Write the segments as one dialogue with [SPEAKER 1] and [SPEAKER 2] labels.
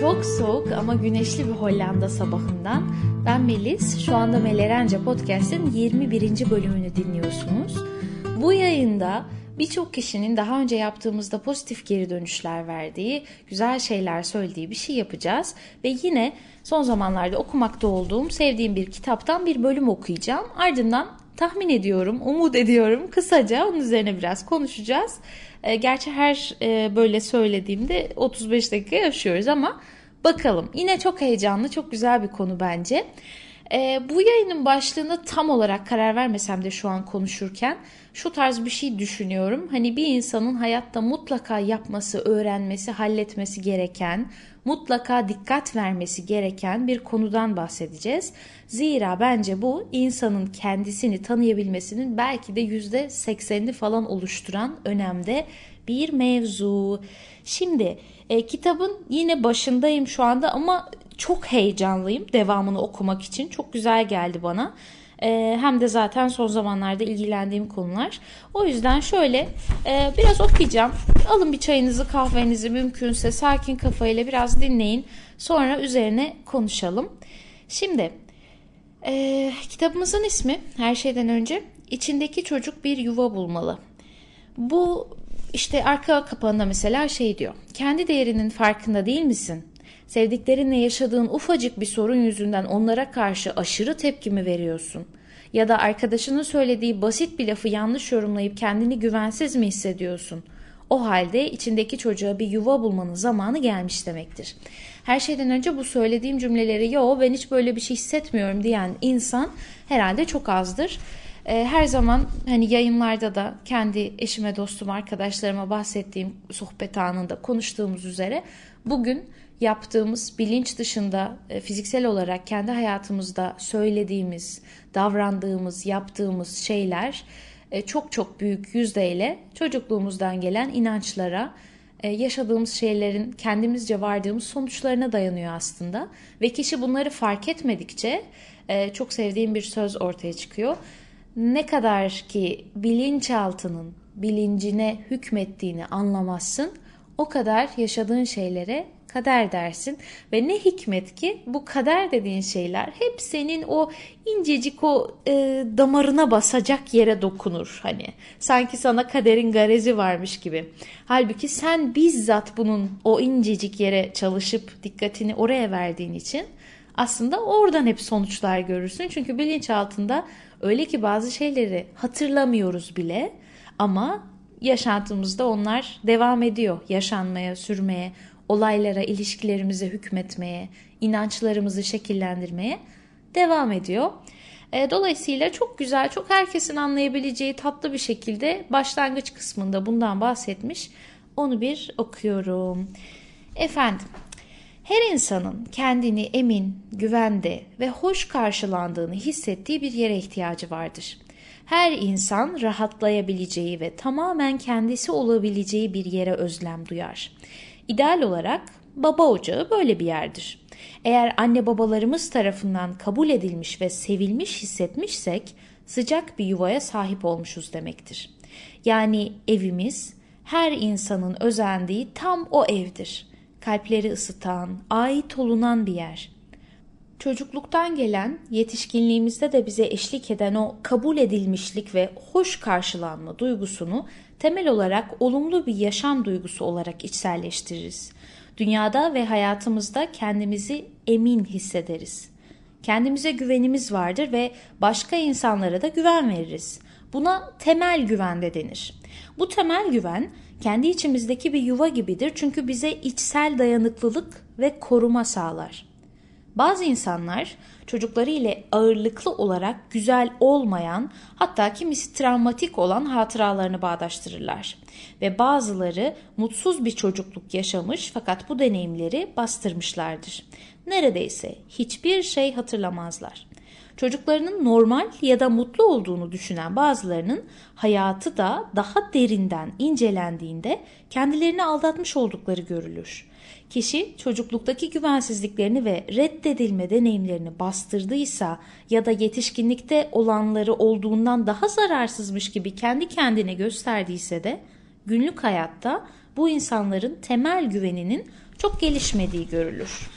[SPEAKER 1] Çok soğuk ama güneşli bir Hollanda sabahından ben Melis. Şu anda Melerence Podcast'in 21. bölümünü dinliyorsunuz. Bu yayında birçok kişinin daha önce yaptığımızda pozitif geri dönüşler verdiği, güzel şeyler söylediği bir şey yapacağız. Ve yine son zamanlarda okumakta olduğum, sevdiğim bir kitaptan bir bölüm okuyacağım. Ardından tahmin ediyorum, umut ediyorum kısaca onun üzerine biraz konuşacağız. E, gerçi her e, böyle söylediğimde 35 dakika yaşıyoruz ama bakalım. Yine çok heyecanlı, çok güzel bir konu bence. E, bu yayının başlığında tam olarak karar vermesem de şu an konuşurken şu tarz bir şey düşünüyorum. Hani bir insanın hayatta mutlaka yapması, öğrenmesi, halletmesi gereken, mutlaka dikkat vermesi gereken bir konudan bahsedeceğiz. Zira bence bu insanın kendisini tanıyabilmesinin belki de %80'ini falan oluşturan önemde bir mevzu. Şimdi e, kitabın yine başındayım şu anda ama çok heyecanlıyım devamını okumak için. Çok güzel geldi bana. E, hem de zaten son zamanlarda ilgilendiğim konular. O yüzden şöyle e, biraz okuyacağım. Alın bir çayınızı kahvenizi mümkünse sakin kafayla biraz dinleyin. Sonra üzerine konuşalım. Şimdi e, kitabımızın ismi her şeyden önce içindeki çocuk bir yuva bulmalı. Bu işte arka kapağında mesela şey diyor. Kendi değerinin farkında değil misin? Sevdiklerinle yaşadığın ufacık bir sorun yüzünden onlara karşı aşırı tepki mi veriyorsun? Ya da arkadaşının söylediği basit bir lafı yanlış yorumlayıp kendini güvensiz mi hissediyorsun? O halde içindeki çocuğa bir yuva bulmanın zamanı gelmiş demektir. Her şeyden önce bu söylediğim cümleleri yo ben hiç böyle bir şey hissetmiyorum diyen insan herhalde çok azdır. Ee, her zaman hani yayınlarda da kendi eşime, dostum, arkadaşlarıma bahsettiğim sohbet anında konuştuğumuz üzere bugün yaptığımız bilinç dışında e, fiziksel olarak kendi hayatımızda söylediğimiz, davrandığımız, yaptığımız şeyler e, çok çok büyük yüzdeyle çocukluğumuzdan gelen inançlara, e, yaşadığımız şeylerin kendimizce vardığımız sonuçlarına dayanıyor aslında. Ve kişi bunları fark etmedikçe çok sevdiğim bir söz ortaya çıkıyor. Ne kadar ki bilinçaltının bilincine hükmettiğini anlamazsın, o kadar yaşadığın şeylere kader dersin ve ne hikmet ki bu kader dediğin şeyler hep senin o incecik o e, damarına basacak yere dokunur hani sanki sana kaderin garezi varmış gibi. Halbuki sen bizzat bunun o incecik yere çalışıp dikkatini oraya verdiğin için aslında oradan hep sonuçlar görürsün. Çünkü bilinç altında öyle ki bazı şeyleri hatırlamıyoruz bile ama yaşantımızda onlar devam ediyor yaşanmaya, sürmeye, olaylara, ilişkilerimize hükmetmeye, inançlarımızı şekillendirmeye devam ediyor. E, dolayısıyla çok güzel, çok herkesin anlayabileceği tatlı bir şekilde başlangıç kısmında bundan bahsetmiş. Onu bir okuyorum. Efendim, her insanın kendini emin, güvende ve hoş karşılandığını hissettiği bir yere ihtiyacı vardır. Her insan rahatlayabileceği ve tamamen kendisi olabileceği bir yere özlem duyar. İdeal olarak baba ocağı böyle bir yerdir. Eğer anne babalarımız tarafından kabul edilmiş ve sevilmiş hissetmişsek sıcak bir yuvaya sahip olmuşuz demektir. Yani evimiz her insanın özendiği tam o evdir. Kalpleri ısıtan, ait olunan bir yer. Çocukluktan gelen, yetişkinliğimizde de bize eşlik eden o kabul edilmişlik ve hoş karşılanma duygusunu temel olarak olumlu bir yaşam duygusu olarak içselleştiririz. Dünyada ve hayatımızda kendimizi emin hissederiz. Kendimize güvenimiz vardır ve başka insanlara da güven veririz. Buna temel güven de denir. Bu temel güven kendi içimizdeki bir yuva gibidir çünkü bize içsel dayanıklılık ve koruma sağlar. Bazı insanlar çocukları ile ağırlıklı olarak güzel olmayan hatta kimisi travmatik olan hatıralarını bağdaştırırlar. Ve bazıları mutsuz bir çocukluk yaşamış fakat bu deneyimleri bastırmışlardır. Neredeyse hiçbir şey hatırlamazlar. Çocuklarının normal ya da mutlu olduğunu düşünen bazılarının hayatı da daha derinden incelendiğinde kendilerini aldatmış oldukları görülür. Kişi çocukluktaki güvensizliklerini ve reddedilme deneyimlerini bastırdıysa ya da yetişkinlikte olanları olduğundan daha zararsızmış gibi kendi kendine gösterdiyse de günlük hayatta bu insanların temel güveninin çok gelişmediği görülür.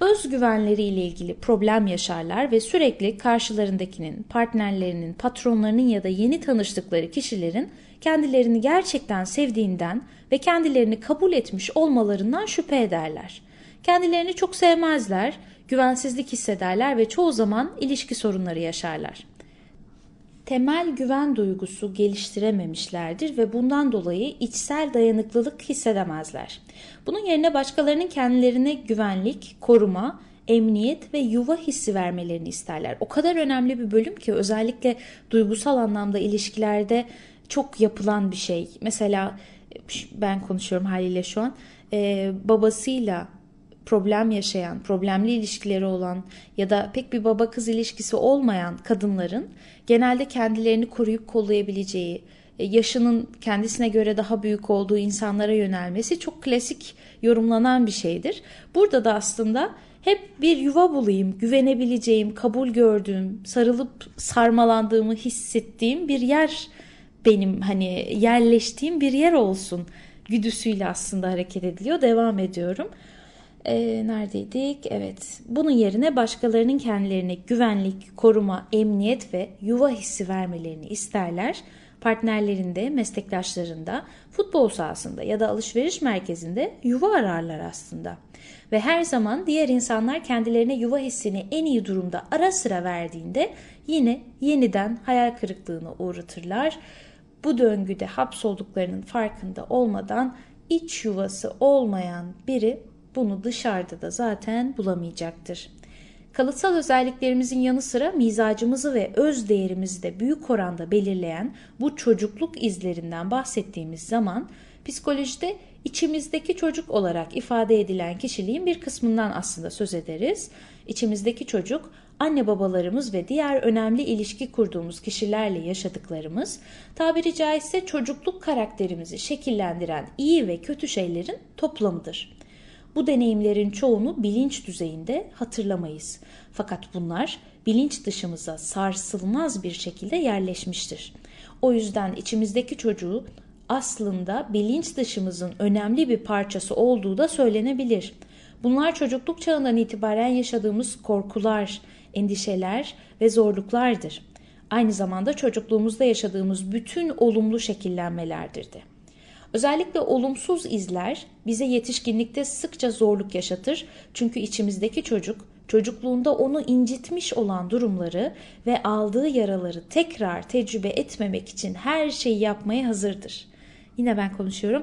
[SPEAKER 1] Özgüvenleriyle ilgili problem yaşarlar ve sürekli karşılarındakinin, partnerlerinin, patronlarının ya da yeni tanıştıkları kişilerin kendilerini gerçekten sevdiğinden ve kendilerini kabul etmiş olmalarından şüphe ederler. Kendilerini çok sevmezler, güvensizlik hissederler ve çoğu zaman ilişki sorunları yaşarlar temel güven duygusu geliştirememişlerdir ve bundan dolayı içsel dayanıklılık hissedemezler. Bunun yerine başkalarının kendilerine güvenlik, koruma, emniyet ve yuva hissi vermelerini isterler. O kadar önemli bir bölüm ki özellikle duygusal anlamda ilişkilerde çok yapılan bir şey. Mesela ben konuşuyorum haliyle şu an e, babasıyla problem yaşayan, problemli ilişkileri olan ya da pek bir baba kız ilişkisi olmayan kadınların genelde kendilerini koruyup kollayabileceği, e, yaşının kendisine göre daha büyük olduğu insanlara yönelmesi çok klasik yorumlanan bir şeydir. Burada da aslında hep bir yuva bulayım, güvenebileceğim, kabul gördüğüm, sarılıp sarmalandığımı hissettiğim bir yer benim hani yerleştiğim bir yer olsun güdüsüyle aslında hareket ediliyor. Devam ediyorum e, neredeydik? Evet. Bunun yerine başkalarının kendilerine güvenlik, koruma, emniyet ve yuva hissi vermelerini isterler. Partnerlerinde, meslektaşlarında, futbol sahasında ya da alışveriş merkezinde yuva ararlar aslında. Ve her zaman diğer insanlar kendilerine yuva hissini en iyi durumda ara sıra verdiğinde yine yeniden hayal kırıklığına uğratırlar. Bu döngüde hapsolduklarının farkında olmadan iç yuvası olmayan biri bunu dışarıda da zaten bulamayacaktır. Kalıtsal özelliklerimizin yanı sıra mizacımızı ve öz değerimizi de büyük oranda belirleyen bu çocukluk izlerinden bahsettiğimiz zaman psikolojide içimizdeki çocuk olarak ifade edilen kişiliğin bir kısmından aslında söz ederiz. İçimizdeki çocuk anne babalarımız ve diğer önemli ilişki kurduğumuz kişilerle yaşadıklarımız, tabiri caizse çocukluk karakterimizi şekillendiren iyi ve kötü şeylerin toplamıdır. Bu deneyimlerin çoğunu bilinç düzeyinde hatırlamayız. Fakat bunlar bilinç dışımıza sarsılmaz bir şekilde yerleşmiştir. O yüzden içimizdeki çocuğu aslında bilinç dışımızın önemli bir parçası olduğu da söylenebilir. Bunlar çocukluk çağından itibaren yaşadığımız korkular, endişeler ve zorluklardır. Aynı zamanda çocukluğumuzda yaşadığımız bütün olumlu şekillenmelerdir de. Özellikle olumsuz izler bize yetişkinlikte sıkça zorluk yaşatır. Çünkü içimizdeki çocuk çocukluğunda onu incitmiş olan durumları ve aldığı yaraları tekrar tecrübe etmemek için her şeyi yapmaya hazırdır. Yine ben konuşuyorum.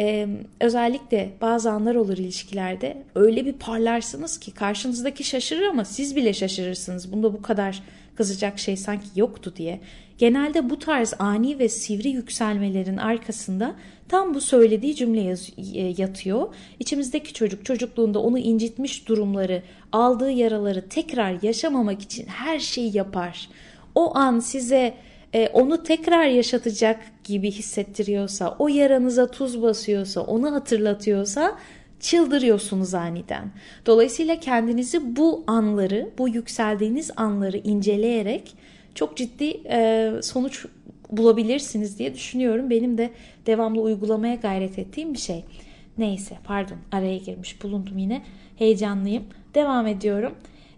[SPEAKER 1] Ee, özellikle bazı anlar olur ilişkilerde öyle bir parlarsınız ki karşınızdaki şaşırır ama siz bile şaşırırsınız. Bunda bu kadar kızacak şey sanki yoktu diye. Genelde bu tarz ani ve sivri yükselmelerin arkasında tam bu söylediği cümle e, yatıyor. İçimizdeki çocuk çocukluğunda onu incitmiş durumları, aldığı yaraları tekrar yaşamamak için her şeyi yapar. O an size e, onu tekrar yaşatacak gibi hissettiriyorsa, o yaranıza tuz basıyorsa, onu hatırlatıyorsa çıldırıyorsunuz aniden. Dolayısıyla kendinizi bu anları, bu yükseldiğiniz anları inceleyerek çok ciddi e, sonuç bulabilirsiniz diye düşünüyorum. Benim de devamlı uygulamaya gayret ettiğim bir şey. Neyse pardon araya girmiş bulundum yine. Heyecanlıyım. Devam ediyorum.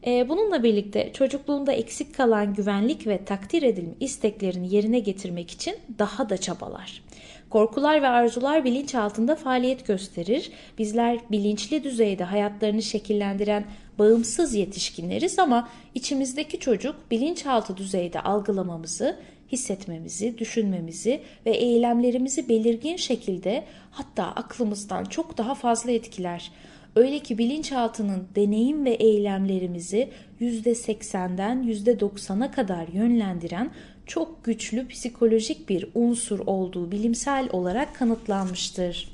[SPEAKER 1] E, bununla birlikte çocukluğunda eksik kalan güvenlik ve takdir edilme isteklerini yerine getirmek için daha da çabalar. Korkular ve arzular bilinç altında faaliyet gösterir. Bizler bilinçli düzeyde hayatlarını şekillendiren bağımsız yetişkinleriz ama içimizdeki çocuk bilinçaltı düzeyde algılamamızı, hissetmemizi, düşünmemizi ve eylemlerimizi belirgin şekilde hatta aklımızdan çok daha fazla etkiler. Öyle ki bilinçaltının deneyim ve eylemlerimizi %80'den %90'a kadar yönlendiren çok güçlü psikolojik bir unsur olduğu bilimsel olarak kanıtlanmıştır.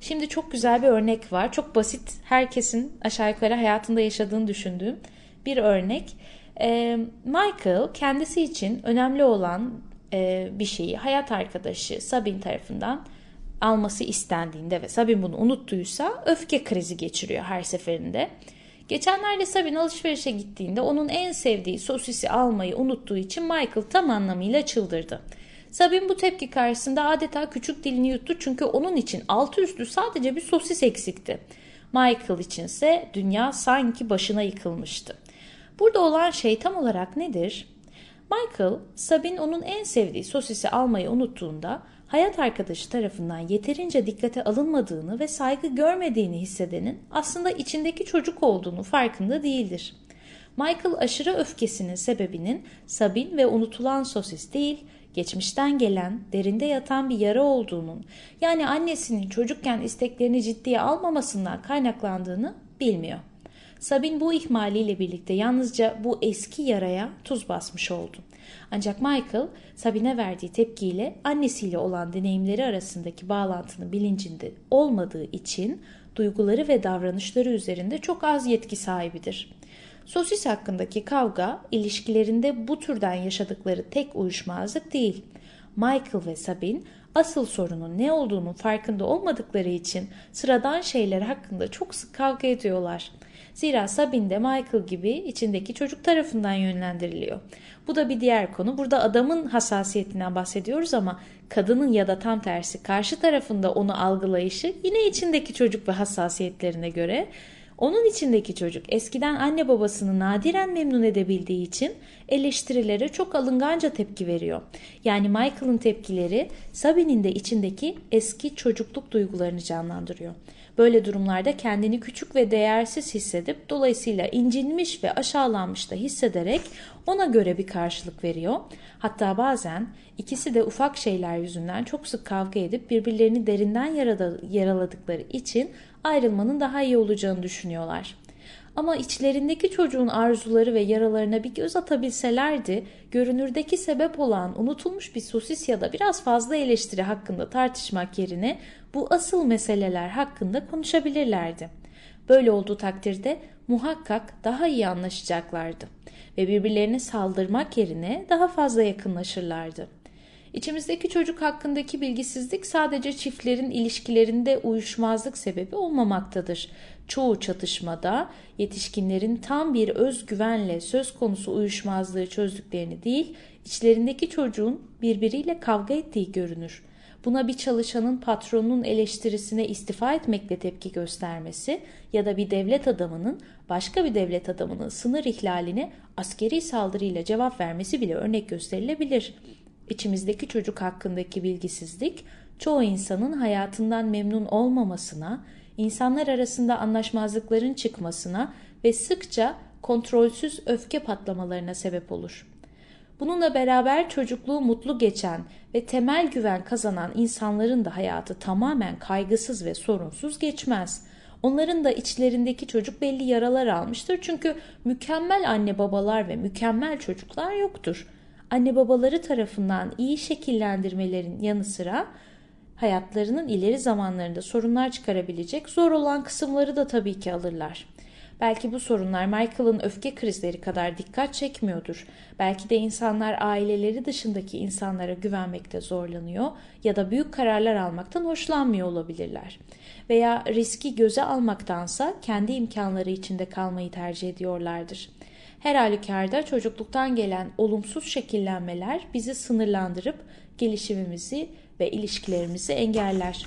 [SPEAKER 1] Şimdi çok güzel bir örnek var. Çok basit, herkesin aşağı yukarı hayatında yaşadığını düşündüğüm bir örnek. Ee, Michael kendisi için önemli olan e, bir şeyi hayat arkadaşı Sabin tarafından alması istendiğinde ve Sabin bunu unuttuysa öfke krizi geçiriyor her seferinde. Geçenlerde Sabin alışverişe gittiğinde onun en sevdiği sosisi almayı unuttuğu için Michael tam anlamıyla çıldırdı. Sabin bu tepki karşısında adeta küçük dilini yuttu çünkü onun için altı üstü sadece bir sosis eksikti. Michael içinse dünya sanki başına yıkılmıştı. Burada olan şey tam olarak nedir? Michael, Sabin onun en sevdiği sosisi almayı unuttuğunda hayat arkadaşı tarafından yeterince dikkate alınmadığını ve saygı görmediğini hissedenin aslında içindeki çocuk olduğunu farkında değildir. Michael aşırı öfkesinin sebebinin Sabin ve unutulan sosis değil, geçmişten gelen, derinde yatan bir yara olduğunun, yani annesinin çocukken isteklerini ciddiye almamasından kaynaklandığını bilmiyor. Sabin bu ihmaliyle birlikte yalnızca bu eski yaraya tuz basmış oldu. Ancak Michael Sabine verdiği tepkiyle annesiyle olan deneyimleri arasındaki bağlantının bilincinde olmadığı için duyguları ve davranışları üzerinde çok az yetki sahibidir. Sosis hakkındaki kavga ilişkilerinde bu türden yaşadıkları tek uyuşmazlık değil. Michael ve Sabine asıl sorunun ne olduğunun farkında olmadıkları için sıradan şeyler hakkında çok sık kavga ediyorlar. Zira Sabine de Michael gibi içindeki çocuk tarafından yönlendiriliyor. Bu da bir diğer konu. Burada adamın hassasiyetinden bahsediyoruz ama kadının ya da tam tersi karşı tarafında onu algılayışı yine içindeki çocuk ve hassasiyetlerine göre onun içindeki çocuk eskiden anne babasını nadiren memnun edebildiği için eleştirilere çok alınganca tepki veriyor. Yani Michael'ın tepkileri Sabine'in de içindeki eski çocukluk duygularını canlandırıyor. Böyle durumlarda kendini küçük ve değersiz hissedip dolayısıyla incinmiş ve aşağılanmış da hissederek ona göre bir karşılık veriyor. Hatta bazen ikisi de ufak şeyler yüzünden çok sık kavga edip birbirlerini derinden yaraladıkları için ayrılmanın daha iyi olacağını düşünüyorlar. Ama içlerindeki çocuğun arzuları ve yaralarına bir göz atabilselerdi, görünürdeki sebep olan unutulmuş bir sosis ya da biraz fazla eleştiri hakkında tartışmak yerine bu asıl meseleler hakkında konuşabilirlerdi. Böyle olduğu takdirde muhakkak daha iyi anlaşacaklardı ve birbirlerine saldırmak yerine daha fazla yakınlaşırlardı. İçimizdeki çocuk hakkındaki bilgisizlik sadece çiftlerin ilişkilerinde uyuşmazlık sebebi olmamaktadır. Çoğu çatışmada yetişkinlerin tam bir özgüvenle söz konusu uyuşmazlığı çözdüklerini değil, içlerindeki çocuğun birbiriyle kavga ettiği görünür. Buna bir çalışanın patronun eleştirisine istifa etmekle tepki göstermesi ya da bir devlet adamının başka bir devlet adamının sınır ihlaline askeri saldırıyla cevap vermesi bile örnek gösterilebilir. İçimizdeki çocuk hakkındaki bilgisizlik çoğu insanın hayatından memnun olmamasına, insanlar arasında anlaşmazlıkların çıkmasına ve sıkça kontrolsüz öfke patlamalarına sebep olur. Bununla beraber çocukluğu mutlu geçen ve temel güven kazanan insanların da hayatı tamamen kaygısız ve sorunsuz geçmez. Onların da içlerindeki çocuk belli yaralar almıştır çünkü mükemmel anne babalar ve mükemmel çocuklar yoktur. Anne babaları tarafından iyi şekillendirmelerin yanı sıra hayatlarının ileri zamanlarında sorunlar çıkarabilecek zor olan kısımları da tabii ki alırlar. Belki bu sorunlar Michael'ın öfke krizleri kadar dikkat çekmiyordur. Belki de insanlar aileleri dışındaki insanlara güvenmekte zorlanıyor ya da büyük kararlar almaktan hoşlanmıyor olabilirler. Veya riski göze almaktansa kendi imkanları içinde kalmayı tercih ediyorlardır. Her halükarda çocukluktan gelen olumsuz şekillenmeler bizi sınırlandırıp gelişimimizi ve ilişkilerimizi engeller.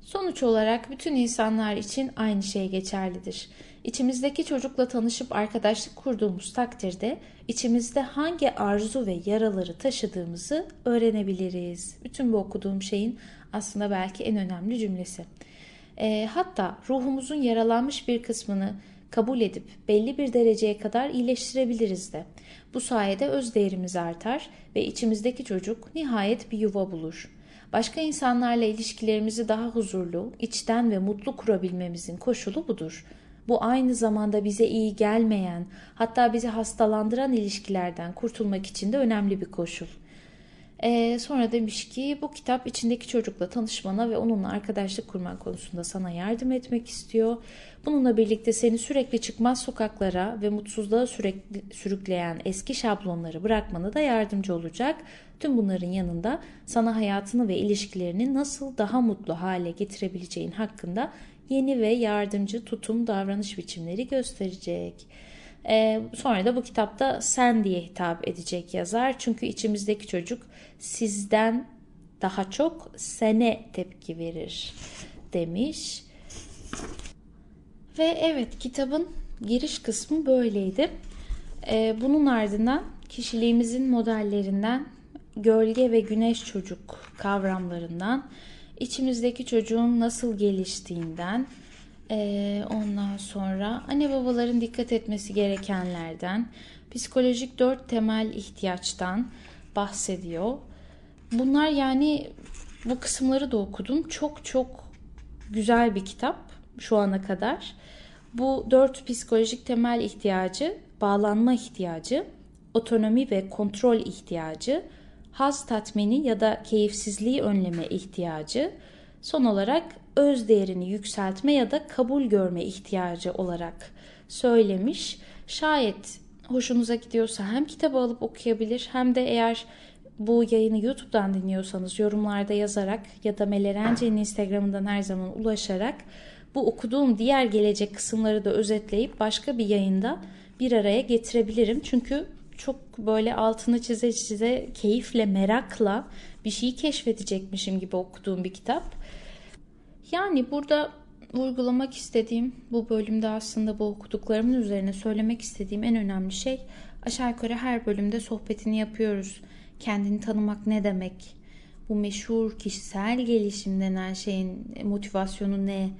[SPEAKER 1] Sonuç olarak bütün insanlar için aynı şey geçerlidir. İçimizdeki çocukla tanışıp arkadaşlık kurduğumuz takdirde içimizde hangi arzu ve yaraları taşıdığımızı öğrenebiliriz. Bütün bu okuduğum şeyin aslında belki en önemli cümlesi. E, hatta ruhumuzun yaralanmış bir kısmını kabul edip belli bir dereceye kadar iyileştirebiliriz de. Bu sayede öz değerimiz artar ve içimizdeki çocuk nihayet bir yuva bulur. Başka insanlarla ilişkilerimizi daha huzurlu, içten ve mutlu kurabilmemizin koşulu budur. Bu aynı zamanda bize iyi gelmeyen, hatta bizi hastalandıran ilişkilerden kurtulmak için de önemli bir koşul. Ee, sonra demiş ki bu kitap içindeki çocukla tanışmana ve onunla arkadaşlık kurman konusunda sana yardım etmek istiyor. Bununla birlikte seni sürekli çıkmaz sokaklara ve mutsuzluğa sürekli sürükleyen eski şablonları bırakmana da yardımcı olacak. Tüm bunların yanında sana hayatını ve ilişkilerini nasıl daha mutlu hale getirebileceğin hakkında yeni ve yardımcı tutum davranış biçimleri gösterecek. E, sonra da bu kitapta sen diye hitap edecek yazar. Çünkü içimizdeki çocuk sizden daha çok sene tepki verir demiş. Ve evet kitabın giriş kısmı böyleydi. Ee, bunun ardından kişiliğimizin modellerinden gölge ve güneş çocuk kavramlarından içimizdeki çocuğun nasıl geliştiğinden e, ondan sonra anne babaların dikkat etmesi gerekenlerden psikolojik dört temel ihtiyaçtan bahsediyor. Bunlar yani bu kısımları da okudum. Çok çok güzel bir kitap şu ana kadar. Bu dört psikolojik temel ihtiyacı, bağlanma ihtiyacı, otonomi ve kontrol ihtiyacı, haz tatmini ya da keyifsizliği önleme ihtiyacı, son olarak öz değerini yükseltme ya da kabul görme ihtiyacı olarak söylemiş. Şayet hoşunuza gidiyorsa hem kitabı alıp okuyabilir hem de eğer bu yayını YouTube'dan dinliyorsanız yorumlarda yazarak ya da Melerence'nin Instagram'ından her zaman ulaşarak bu okuduğum diğer gelecek kısımları da özetleyip başka bir yayında bir araya getirebilirim. Çünkü çok böyle altını çize çize keyifle, merakla bir şeyi keşfedecekmişim gibi okuduğum bir kitap. Yani burada vurgulamak istediğim bu bölümde aslında bu okuduklarımın üzerine söylemek istediğim en önemli şey aşağı yukarı her bölümde sohbetini yapıyoruz. Kendini tanımak ne demek? Bu meşhur kişisel gelişim denen şeyin motivasyonu ne?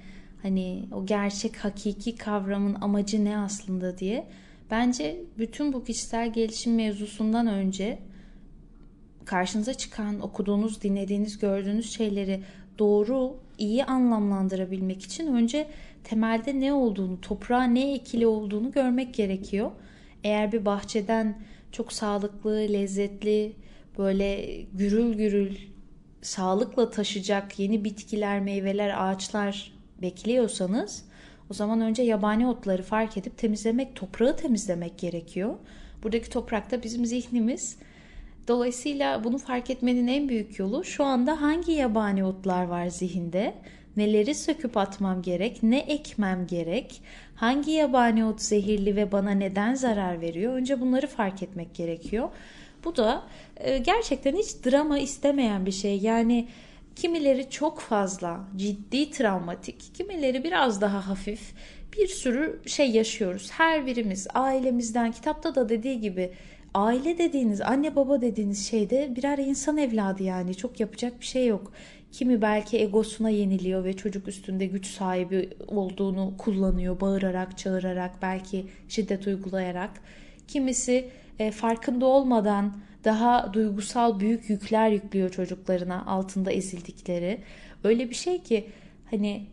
[SPEAKER 1] Hani o gerçek hakiki kavramın amacı ne aslında diye. Bence bütün bu kişisel gelişim mevzusundan önce karşınıza çıkan, okuduğunuz, dinlediğiniz, gördüğünüz şeyleri doğru, iyi anlamlandırabilmek için önce temelde ne olduğunu, toprağa ne ekili olduğunu görmek gerekiyor. Eğer bir bahçeden çok sağlıklı, lezzetli, böyle gürül gürül sağlıkla taşıyacak yeni bitkiler, meyveler, ağaçlar bekliyorsanız o zaman önce yabani otları fark edip temizlemek, toprağı temizlemek gerekiyor. Buradaki toprakta bizim zihnimiz. Dolayısıyla bunu fark etmenin en büyük yolu şu anda hangi yabani otlar var zihinde? Neleri söküp atmam gerek? Ne ekmem gerek? Hangi yabani ot zehirli ve bana neden zarar veriyor? Önce bunları fark etmek gerekiyor. Bu da e, gerçekten hiç drama istemeyen bir şey. Yani Kimileri çok fazla ciddi travmatik, kimileri biraz daha hafif. Bir sürü şey yaşıyoruz. Her birimiz ailemizden, kitapta da dediği gibi aile dediğiniz, anne baba dediğiniz şeyde birer insan evladı yani çok yapacak bir şey yok. Kimi belki egosuna yeniliyor ve çocuk üstünde güç sahibi olduğunu kullanıyor bağırarak, çağırarak, belki şiddet uygulayarak. Kimisi e, farkında olmadan daha duygusal büyük yükler yüklüyor çocuklarına altında ezildikleri. Öyle bir şey ki hani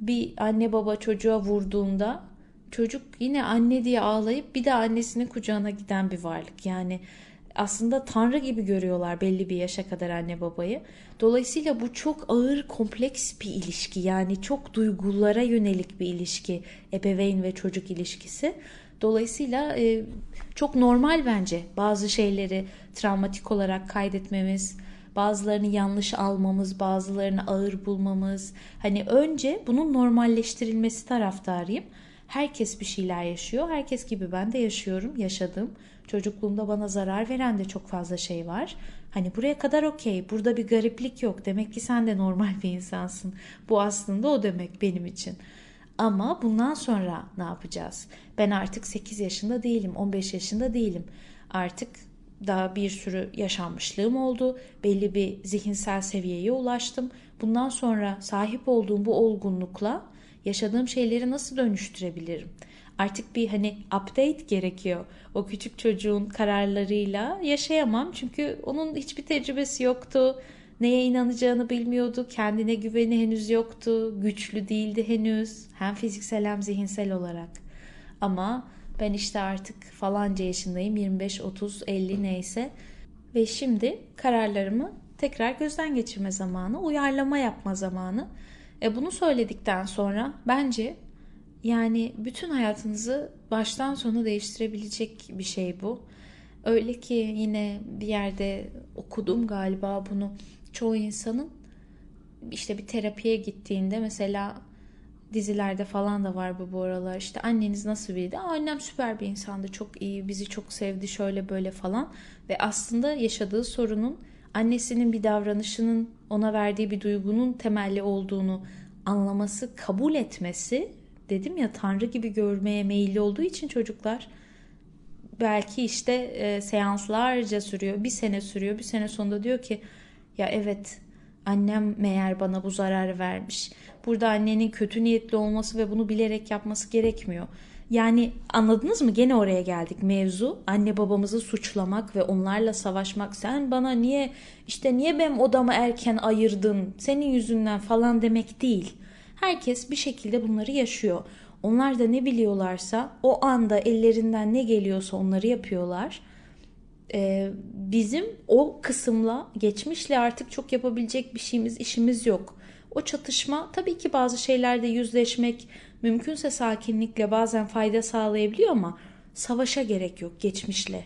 [SPEAKER 1] bir anne baba çocuğa vurduğunda çocuk yine anne diye ağlayıp bir de annesinin kucağına giden bir varlık. Yani aslında tanrı gibi görüyorlar belli bir yaşa kadar anne babayı. Dolayısıyla bu çok ağır, kompleks bir ilişki. Yani çok duygulara yönelik bir ilişki, ebeveyn ve çocuk ilişkisi. Dolayısıyla e, çok normal bence bazı şeyleri travmatik olarak kaydetmemiz, bazılarını yanlış almamız, bazılarını ağır bulmamız. Hani önce bunun normalleştirilmesi taraftarıyım. Herkes bir şeyler yaşıyor. Herkes gibi ben de yaşıyorum, yaşadım. Çocukluğumda bana zarar veren de çok fazla şey var. Hani buraya kadar okey, burada bir gariplik yok. Demek ki sen de normal bir insansın. Bu aslında o demek benim için. Ama bundan sonra ne yapacağız? Ben artık 8 yaşında değilim, 15 yaşında değilim. Artık daha bir sürü yaşanmışlığım oldu. Belli bir zihinsel seviyeye ulaştım. Bundan sonra sahip olduğum bu olgunlukla yaşadığım şeyleri nasıl dönüştürebilirim? Artık bir hani update gerekiyor. O küçük çocuğun kararlarıyla yaşayamam çünkü onun hiçbir tecrübesi yoktu. Neye inanacağını bilmiyordu. Kendine güveni henüz yoktu. Güçlü değildi henüz. Hem fiziksel hem zihinsel olarak. Ama ben işte artık falanca yaşındayım 25, 30, 50 neyse ve şimdi kararlarımı tekrar gözden geçirme zamanı, uyarlama yapma zamanı. E bunu söyledikten sonra bence yani bütün hayatınızı baştan sona değiştirebilecek bir şey bu. Öyle ki yine bir yerde okudum galiba bunu. Çoğu insanın işte bir terapiye gittiğinde mesela dizilerde falan da var bu bu aralar. İşte anneniz nasıl biriydi? Aa, annem süper bir insandı. Çok iyi. Bizi çok sevdi. Şöyle böyle falan. Ve aslında yaşadığı sorunun annesinin bir davranışının ona verdiği bir duygunun temelli olduğunu anlaması, kabul etmesi dedim ya Tanrı gibi görmeye meyilli olduğu için çocuklar belki işte e, seanslarca sürüyor. Bir sene sürüyor. Bir sene sonunda diyor ki ya evet annem meğer bana bu zararı vermiş. Burada annenin kötü niyetli olması ve bunu bilerek yapması gerekmiyor. Yani anladınız mı? Gene oraya geldik. Mevzu anne babamızı suçlamak ve onlarla savaşmak. Sen bana niye işte niye benim odamı erken ayırdın? Senin yüzünden falan demek değil. Herkes bir şekilde bunları yaşıyor. Onlar da ne biliyorlarsa o anda ellerinden ne geliyorsa onları yapıyorlar. Ee, bizim o kısımla geçmişle artık çok yapabilecek bir şeyimiz işimiz yok. O çatışma tabii ki bazı şeylerde yüzleşmek mümkünse sakinlikle bazen fayda sağlayabiliyor ama savaşa gerek yok geçmişle.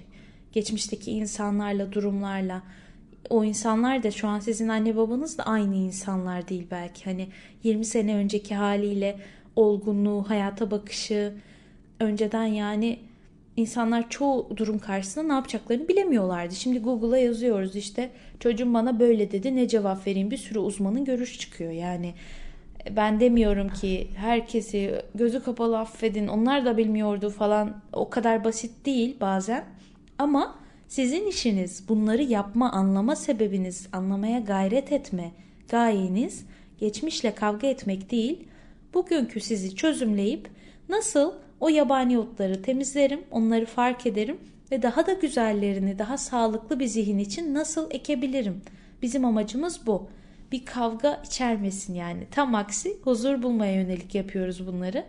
[SPEAKER 1] Geçmişteki insanlarla, durumlarla. O insanlar da şu an sizin anne babanız da aynı insanlar değil belki. Hani 20 sene önceki haliyle olgunluğu, hayata bakışı önceden yani insanlar çoğu durum karşısında ne yapacaklarını bilemiyorlardı. Şimdi Google'a yazıyoruz işte çocuğum bana böyle dedi ne cevap vereyim bir sürü uzmanın görüş çıkıyor. Yani ben demiyorum ki herkesi gözü kapalı affedin onlar da bilmiyordu falan o kadar basit değil bazen. Ama sizin işiniz bunları yapma anlama sebebiniz anlamaya gayret etme gayeniz geçmişle kavga etmek değil bugünkü sizi çözümleyip nasıl o yabani otları temizlerim, onları fark ederim ve daha da güzellerini, daha sağlıklı bir zihin için nasıl ekebilirim? Bizim amacımız bu. Bir kavga içermesin yani. Tam aksi huzur bulmaya yönelik yapıyoruz bunları.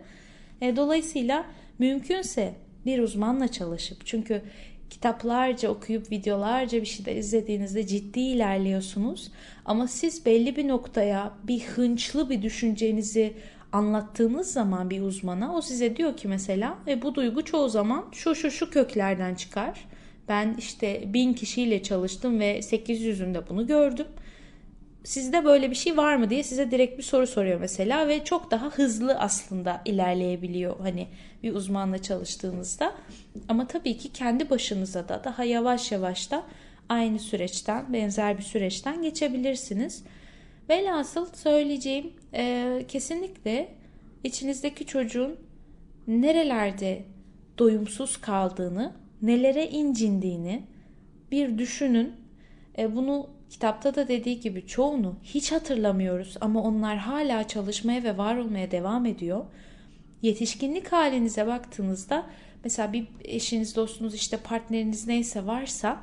[SPEAKER 1] E, dolayısıyla mümkünse bir uzmanla çalışıp çünkü kitaplarca okuyup videolarca bir şeyler izlediğinizde ciddi ilerliyorsunuz. Ama siz belli bir noktaya bir hınçlı bir düşüncenizi anlattığınız zaman bir uzmana o size diyor ki mesela ve bu duygu çoğu zaman şu şu şu köklerden çıkar. Ben işte bin kişiyle çalıştım ve 800'ünde bunu gördüm. Sizde böyle bir şey var mı diye size direkt bir soru soruyor mesela ve çok daha hızlı aslında ilerleyebiliyor hani bir uzmanla çalıştığınızda. Ama tabii ki kendi başınıza da daha yavaş yavaş da aynı süreçten benzer bir süreçten geçebilirsiniz. Velhasıl söyleyeceğim e, kesinlikle içinizdeki çocuğun nerelerde doyumsuz kaldığını, nelere incindiğini bir düşünün. E, bunu kitapta da dediği gibi çoğunu hiç hatırlamıyoruz ama onlar hala çalışmaya ve var olmaya devam ediyor. Yetişkinlik halinize baktığınızda mesela bir eşiniz, dostunuz, işte partneriniz neyse varsa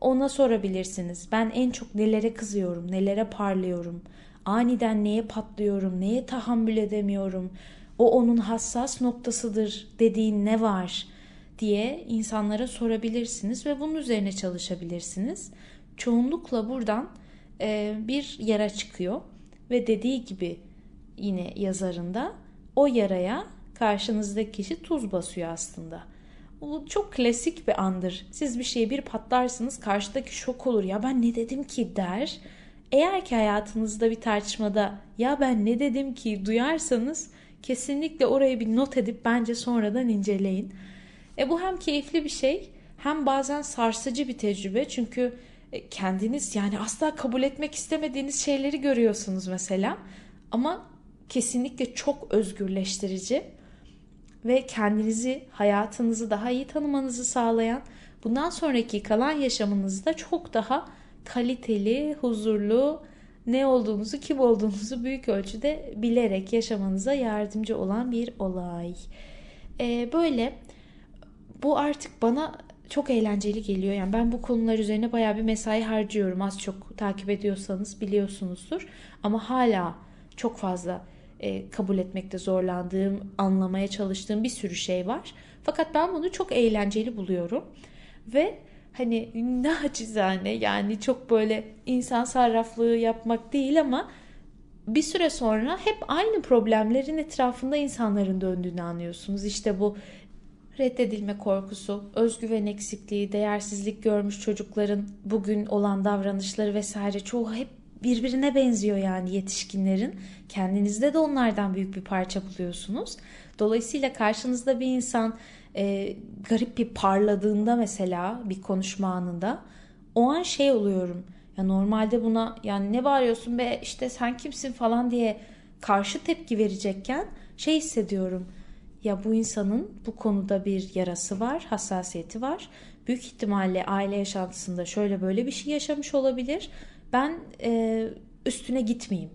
[SPEAKER 1] ona sorabilirsiniz. Ben en çok nelere kızıyorum, nelere parlıyorum, aniden neye patlıyorum, neye tahammül edemiyorum, o onun hassas noktasıdır dediğin ne var diye insanlara sorabilirsiniz ve bunun üzerine çalışabilirsiniz. Çoğunlukla buradan e, bir yara çıkıyor ve dediği gibi yine yazarında o yaraya karşınızdaki kişi tuz basıyor aslında. Bu çok klasik bir andır. Siz bir şeye bir patlarsınız karşıdaki şok olur. Ya ben ne dedim ki der. Eğer ki hayatınızda bir tartışmada ya ben ne dedim ki duyarsanız kesinlikle oraya bir not edip bence sonradan inceleyin. E bu hem keyifli bir şey hem bazen sarsıcı bir tecrübe. Çünkü kendiniz yani asla kabul etmek istemediğiniz şeyleri görüyorsunuz mesela. Ama kesinlikle çok özgürleştirici ve kendinizi, hayatınızı daha iyi tanımanızı sağlayan, bundan sonraki kalan yaşamınızda çok daha kaliteli, huzurlu, ne olduğunuzu, kim olduğunuzu büyük ölçüde bilerek yaşamanıza yardımcı olan bir olay. Ee, böyle bu artık bana çok eğlenceli geliyor. Yani ben bu konular üzerine baya bir mesai harcıyorum. Az çok takip ediyorsanız biliyorsunuzdur. Ama hala çok fazla e, kabul etmekte zorlandığım, anlamaya çalıştığım bir sürü şey var. Fakat ben bunu çok eğlenceli buluyorum. Ve hani naçizane yani çok böyle insan sarraflığı yapmak değil ama bir süre sonra hep aynı problemlerin etrafında insanların döndüğünü anlıyorsunuz. İşte bu reddedilme korkusu, özgüven eksikliği, değersizlik görmüş çocukların bugün olan davranışları vesaire çoğu hep birbirine benziyor yani yetişkinlerin. Kendinizde de onlardan büyük bir parça buluyorsunuz. Dolayısıyla karşınızda bir insan e, garip bir parladığında mesela bir konuşma anında o an şey oluyorum. Ya normalde buna yani ne bağırıyorsun be işte sen kimsin falan diye karşı tepki verecekken şey hissediyorum. Ya bu insanın bu konuda bir yarası var, hassasiyeti var. Büyük ihtimalle aile yaşantısında şöyle böyle bir şey yaşamış olabilir. Ben e, üstüne gitmeyeyim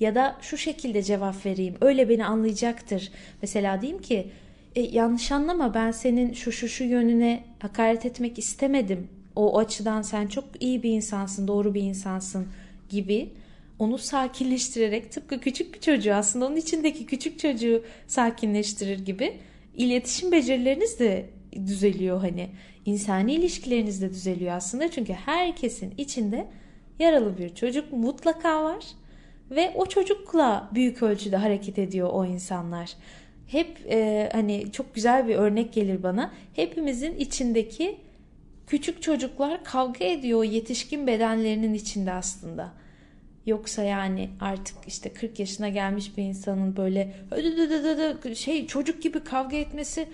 [SPEAKER 1] ya da şu şekilde cevap vereyim. Öyle beni anlayacaktır. Mesela diyeyim ki e, yanlış anlama ben senin şu şu şu yönüne hakaret etmek istemedim. O açıdan sen çok iyi bir insansın, doğru bir insansın gibi onu sakinleştirerek tıpkı küçük bir çocuğu aslında onun içindeki küçük çocuğu sakinleştirir gibi iletişim becerileriniz de düzeliyor hani insani ilişkileriniz de düzeliyor aslında çünkü herkesin içinde yaralı bir çocuk mutlaka var ve o çocukla büyük ölçüde hareket ediyor o insanlar. Hep e, hani çok güzel bir örnek gelir bana. Hepimizin içindeki küçük çocuklar kavga ediyor yetişkin bedenlerinin içinde aslında. Yoksa yani artık işte 40 yaşına gelmiş bir insanın böyle şey çocuk gibi kavga etmesi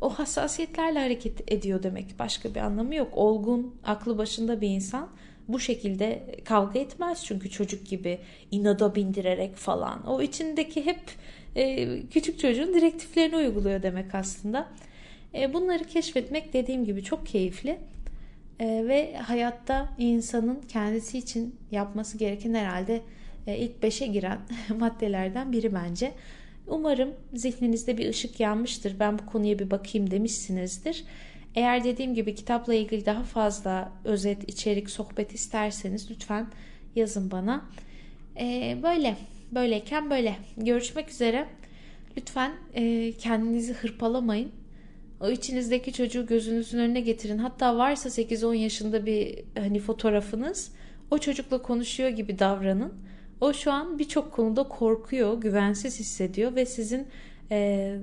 [SPEAKER 1] o hassasiyetlerle hareket ediyor demek. Başka bir anlamı yok. Olgun, aklı başında bir insan bu şekilde kavga etmez çünkü çocuk gibi inada bindirerek falan. O içindeki hep e, küçük çocuğun direktiflerini uyguluyor demek aslında. E, bunları keşfetmek dediğim gibi çok keyifli. E, ve hayatta insanın kendisi için yapması gereken herhalde e, ilk beşe giren maddelerden biri bence. Umarım zihninizde bir ışık yanmıştır. Ben bu konuya bir bakayım demişsinizdir. Eğer dediğim gibi kitapla ilgili daha fazla özet, içerik, sohbet isterseniz lütfen yazın bana. Ee, böyle, böyleyken böyle. Görüşmek üzere. Lütfen e, kendinizi hırpalamayın. O içinizdeki çocuğu gözünüzün önüne getirin. Hatta varsa 8-10 yaşında bir hani fotoğrafınız o çocukla konuşuyor gibi davranın. O şu an birçok konuda korkuyor, güvensiz hissediyor ve sizin e,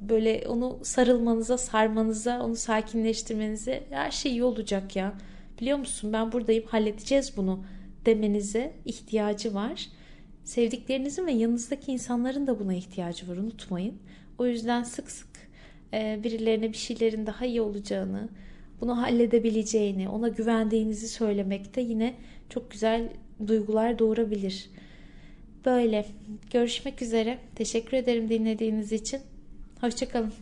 [SPEAKER 1] böyle onu sarılmanıza, sarmanıza, onu sakinleştirmenize her şey iyi olacak ya. Biliyor musun ben buradayım halledeceğiz bunu demenize ihtiyacı var. Sevdiklerinizin ve yanınızdaki insanların da buna ihtiyacı var unutmayın. O yüzden sık sık birilerine bir şeylerin daha iyi olacağını, bunu halledebileceğini, ona güvendiğinizi söylemek de yine çok güzel duygular doğurabilir. Böyle. Görüşmek üzere. Teşekkür ederim dinlediğiniz için. Hoşçakalın.